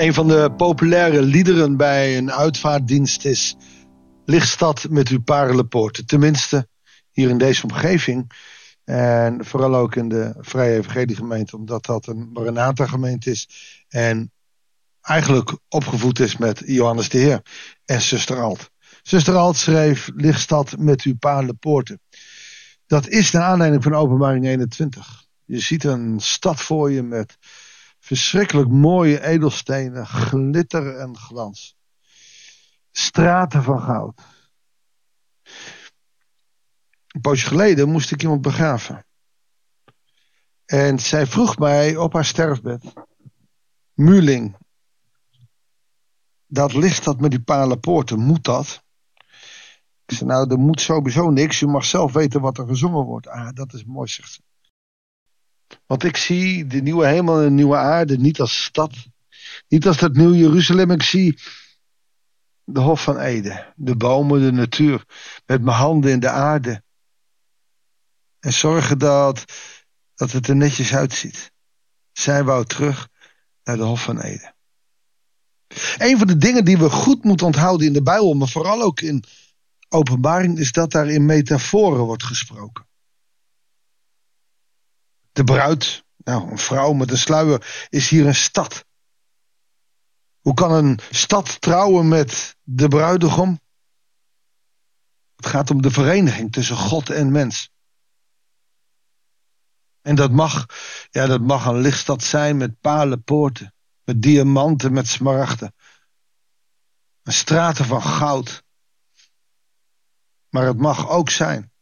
Een van de populaire liederen bij een uitvaartdienst is Lichtstad met uw parelenpoorten. Tenminste, hier in deze omgeving. En vooral ook in de Vrije Evangelie gemeente, omdat dat een Maranatha gemeente is. En eigenlijk opgevoed is met Johannes de Heer en zuster Alt. Zuster Alt schreef Lichtstad met uw parelenpoorten. Dat is naar aanleiding van openbaring 21. Je ziet een stad voor je met verschrikkelijk mooie edelstenen, glitter en glans. Straten van goud. Een poosje geleden moest ik iemand begraven. En zij vroeg mij op haar sterfbed: Muling, dat ligt dat met die palenpoorten, moet dat? Ik zei: Nou, er moet sowieso niks. U mag zelf weten wat er gezongen wordt. Ah, dat is mooi, zegt ze. Want ik zie de nieuwe hemel en de nieuwe aarde niet als stad. Niet als dat nieuw Jeruzalem. Ik zie de Hof van Eden. De bomen, de natuur. Met mijn handen in de aarde. En zorgen dat, dat het er netjes uitziet. Zij wou terug naar de Hof van Eden. Een van de dingen die we goed moeten onthouden in de Bijbel, maar vooral ook in openbaring, is dat daar in metaforen wordt gesproken. De bruid, nou, een vrouw met een sluier, is hier een stad. Hoe kan een stad trouwen met de bruidegom? Het gaat om de vereniging tussen God en mens. En dat mag, ja, dat mag een lichtstad zijn met palenpoorten, met diamanten, met smaragden. Een straten van goud. Maar het mag ook zijn.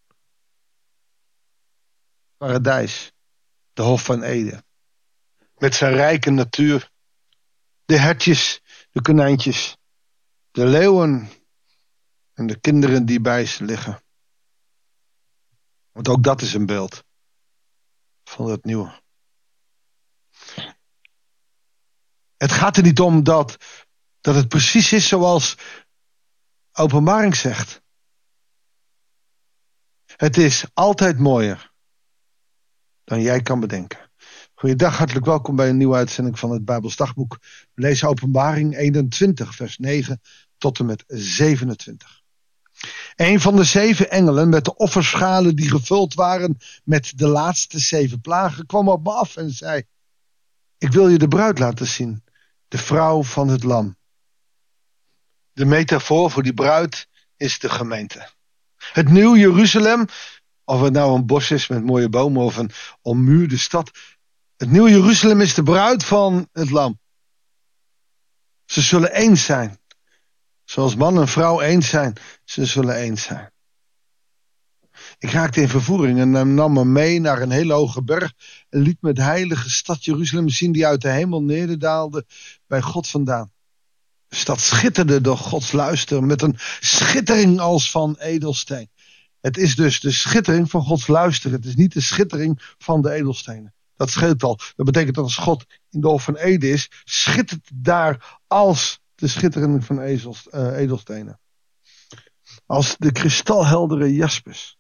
Paradijs de Hof van Ede. Met zijn rijke natuur. De hertjes, de konijntjes, de leeuwen en de kinderen die bij ze liggen. Want ook dat is een beeld van het nieuwe. Het gaat er niet om dat, dat het precies is zoals openbaring zegt. Het is altijd mooier dan jij kan bedenken. Goeiedag, hartelijk welkom bij een nieuwe uitzending van het Bijbels Dagboek. We lezen Openbaring 21, vers 9 tot en met 27. Een van de zeven engelen met de offerschalen die gevuld waren met de laatste zeven plagen kwam op me af en zei: Ik wil je de bruid laten zien, de vrouw van het lam. De metafoor voor die bruid is de gemeente. Het nieuw Jeruzalem of het nou een bos is met mooie bomen of een ommuurde stad. Het nieuwe Jeruzalem is de bruid van het lam. Ze zullen eens zijn. Zoals man en vrouw eens zijn. Ze zullen eens zijn. Ik raakte in vervoering en nam me mee naar een hele hoge berg. En liet me de heilige stad Jeruzalem zien die uit de hemel nederdaalde bij God vandaan. De stad schitterde door Gods luister met een schittering als van edelsteen. Het is dus de schittering van Gods luisteren. Het is niet de schittering van de edelstenen. Dat scheelt al. Dat betekent dat als God in de Hof van Ede is, schittert daar als de schittering van ezels, uh, edelstenen. Als de kristalheldere jaspis.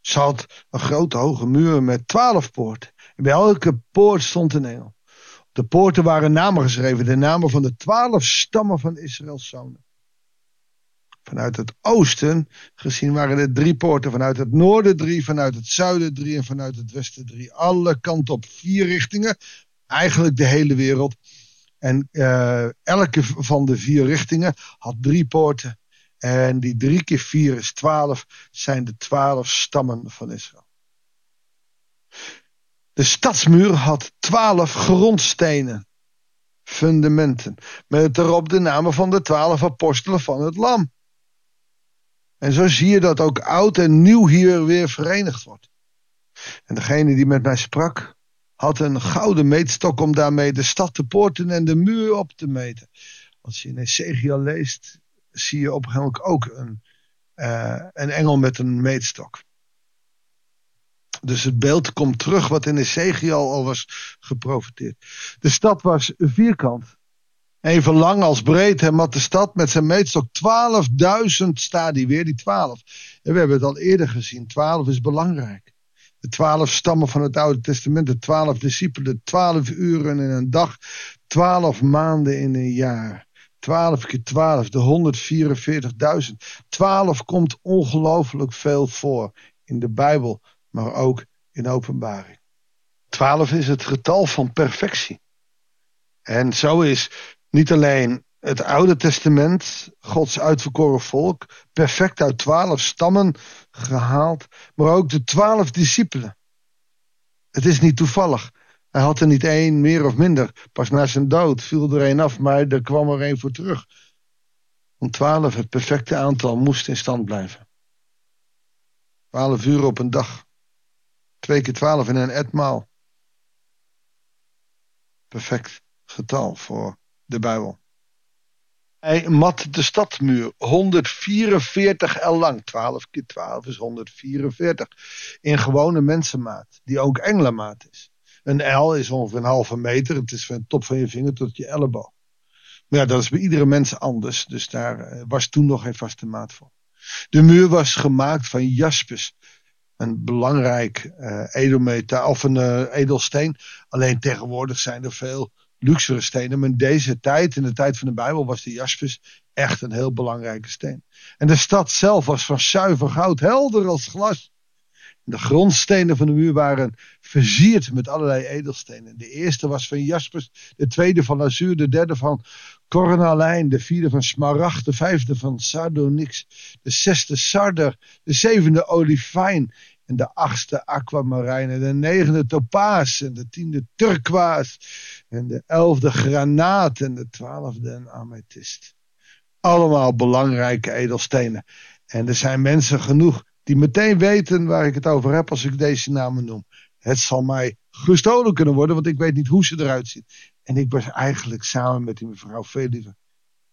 Ze had een grote hoge muur met twaalf poorten. En bij elke poort stond een engel. Op de poorten waren namen geschreven, de namen van de twaalf stammen van Israëls zonen. Vanuit het oosten gezien waren er drie poorten. Vanuit het noorden drie, vanuit het zuiden drie en vanuit het westen drie. Alle kanten op vier richtingen. Eigenlijk de hele wereld. En uh, elke van de vier richtingen had drie poorten. En die drie keer vier is twaalf, zijn de twaalf stammen van Israël. De stadsmuur had twaalf grondstenen, fundamenten, met erop de namen van de twaalf apostelen van het Lam. En zo zie je dat ook oud en nieuw hier weer verenigd wordt. En degene die met mij sprak, had een gouden meetstok om daarmee de stad, de poorten en de muur op te meten. Als je in Ezekiel leest, zie je op ook een, uh, een engel met een meetstok. Dus het beeld komt terug wat in Ezekiel al was geprofiteerd. De stad was vierkant. Even lang als breed en had de stad met zijn meetstok 12.000 stadia weer, die 12. En we hebben het al eerder gezien, 12 is belangrijk. De twaalf stammen van het Oude Testament, de twaalf discipelen, twaalf uren in een dag, twaalf maanden in een jaar. 12 keer 12, de 144.000. 12 komt ongelooflijk veel voor in de Bijbel, maar ook in openbaring. 12 is het getal van perfectie. En zo is niet alleen het Oude Testament, Gods uitverkoren volk, perfect uit twaalf stammen gehaald, maar ook de twaalf discipelen. Het is niet toevallig. Hij had er niet één meer of minder. Pas na zijn dood viel er één af, maar er kwam er één voor terug. Om twaalf, het perfecte aantal, moest in stand blijven. Twaalf uur op een dag. Twee keer twaalf in een etmaal. Perfect getal voor de Bijbel. Hij mat de stadmuur, 144 el lang. 12 keer 12 is 144. In gewone mensenmaat, die ook engelenmaat is. Een L is ongeveer een halve meter. Het is van de top van je vinger tot je elleboog. Maar ja, dat is bij iedere mens anders. Dus daar eh, was toen nog geen vaste maat voor. De muur was gemaakt van jaspis. Een belangrijk uh, edelmetaal of een uh, edelsteen. Alleen tegenwoordig zijn er veel luxere stenen. Maar in deze tijd, in de tijd van de Bijbel, was de jaspis echt een heel belangrijke steen. En de stad zelf was van zuiver goud, helder als glas. De grondstenen van de muur waren versierd met allerlei edelstenen. De eerste was van jaspis, de tweede van azuur, de derde van cornalijn, de vierde van smaragd, de vijfde van sardonyx, de zesde sarder, de zevende olifijn en de achtste aquamarijn en de negende topaas en de tiende turkoois en de elfde granaat en de twaalfde een amethyst. Allemaal belangrijke edelstenen. En er zijn mensen genoeg die meteen weten waar ik het over heb als ik deze namen noem. Het zal mij gestolen kunnen worden, want ik weet niet hoe ze eruit zien. En ik was eigenlijk samen met die mevrouw liever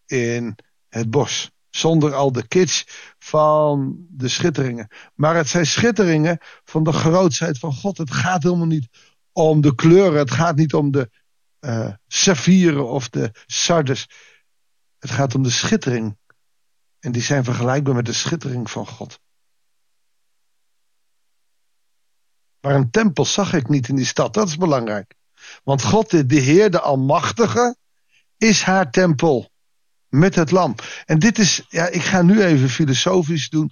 in het bos. Zonder al de kitsch van de schitteringen. Maar het zijn schitteringen van de grootheid van God. Het gaat helemaal niet om de kleuren. Het gaat niet om de uh, saffieren of de sardes. Het gaat om de schittering. En die zijn vergelijkbaar met de schittering van God. Maar een tempel zag ik niet in die stad. Dat is belangrijk. Want God, de Heer, de Almachtige, is haar tempel. Met het lam. En dit is, ja, ik ga nu even filosofisch doen.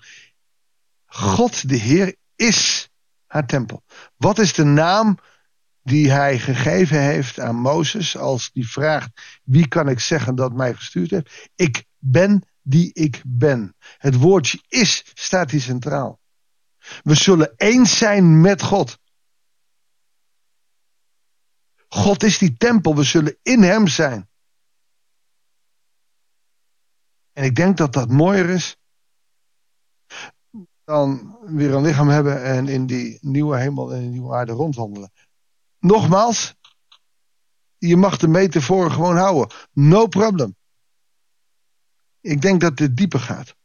God, de Heer, is haar tempel. Wat is de naam die hij gegeven heeft aan Mozes als die vraagt: wie kan ik zeggen dat mij gestuurd heeft? Ik ben die ik ben. Het woordje is staat hier centraal. We zullen eens zijn met God. God is die tempel, we zullen in hem zijn. En ik denk dat dat mooier is dan weer een lichaam hebben en in die nieuwe hemel en nieuwe aarde rondwandelen. Nogmaals, je mag de metafoor gewoon houden. No problem. Ik denk dat dit dieper gaat.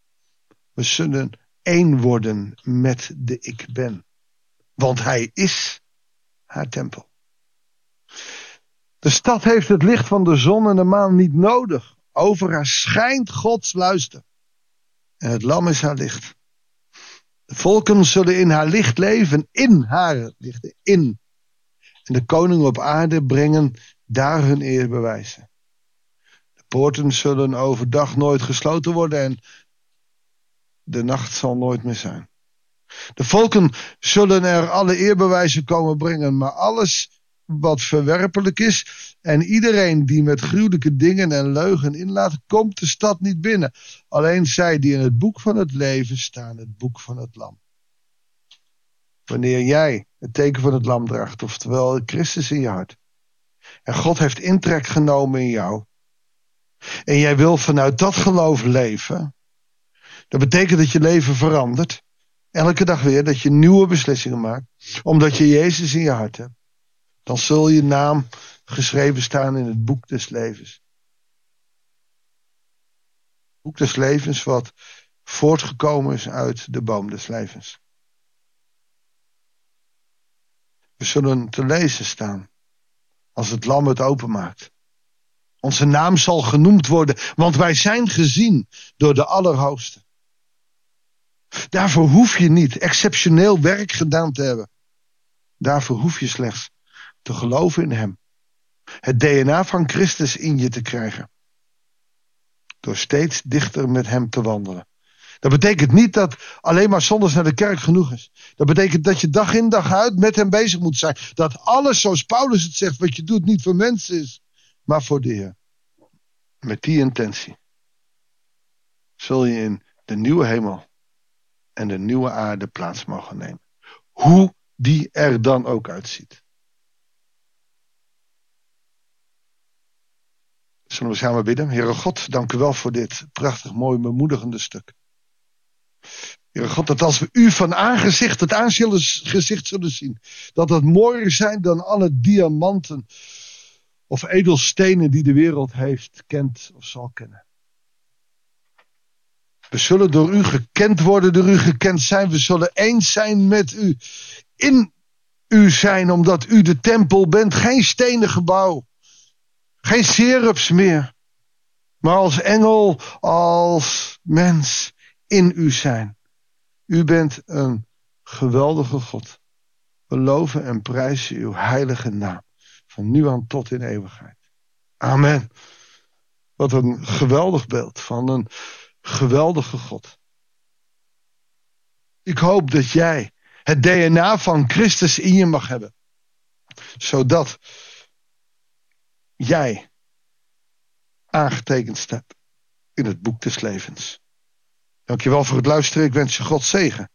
We zullen één worden met de ik ben. Want hij is haar tempel. De stad heeft het licht van de zon en de maan niet nodig. Over haar schijnt Gods luister. En het lam is haar licht. De volken zullen in haar licht leven, in haar licht, in. En de koningen op aarde brengen daar hun eerbewijzen. De poorten zullen overdag nooit gesloten worden en de nacht zal nooit meer zijn. De volken zullen er alle eerbewijzen komen brengen, maar alles wat verwerpelijk is en iedereen die met gruwelijke dingen en leugen inlaat, komt de stad niet binnen. Alleen zij die in het boek van het leven staan, het boek van het lam. Wanneer jij het teken van het lam draagt, oftewel Christus in je hart, en God heeft intrek genomen in jou, en jij wil vanuit dat geloof leven, dat betekent dat je leven verandert. Elke dag weer dat je nieuwe beslissingen maakt. Omdat je Jezus in je hart hebt. Dan zul je naam geschreven staan in het boek des levens. Het boek des levens wat voortgekomen is uit de boom des levens. We zullen te lezen staan als het lam het openmaakt. Onze naam zal genoemd worden, want wij zijn gezien door de Allerhoogste. Daarvoor hoef je niet exceptioneel werk gedaan te hebben. Daarvoor hoef je slechts te geloven in Hem. Het DNA van Christus in je te krijgen. Door steeds dichter met Hem te wandelen. Dat betekent niet dat alleen maar zondags naar de kerk genoeg is. Dat betekent dat je dag in dag uit met hem bezig moet zijn. Dat alles, zoals Paulus het zegt, wat je doet, niet voor mensen is, maar voor de Heer. Met die intentie zul je in de nieuwe hemel en de nieuwe aarde plaats mogen nemen. Hoe die er dan ook uitziet. Zullen we samen bidden? Heere God, dank u wel voor dit prachtig mooi bemoedigende stuk. Heere God, dat als we u van aangezicht het aangezicht zullen zien, dat het mooier zijn dan alle diamanten of edelstenen die de wereld heeft, kent of zal kennen. We zullen door u gekend worden, door u gekend zijn. We zullen eens zijn met u. In u zijn, omdat u de tempel bent. Geen stenen gebouw. Geen serups meer. Maar als engel, als mens in u zijn. U bent een geweldige God. We loven en prijzen uw heilige naam. Van nu aan tot in eeuwigheid. Amen. Wat een geweldig beeld van een geweldige God. Ik hoop dat jij het DNA van Christus in je mag hebben. Zodat jij aangetekend staat in het boek des levens. Dankjewel voor het luisteren. Ik wens je God zegen.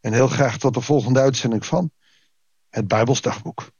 En heel graag tot de volgende uitzending van het Bijbelsdagboek.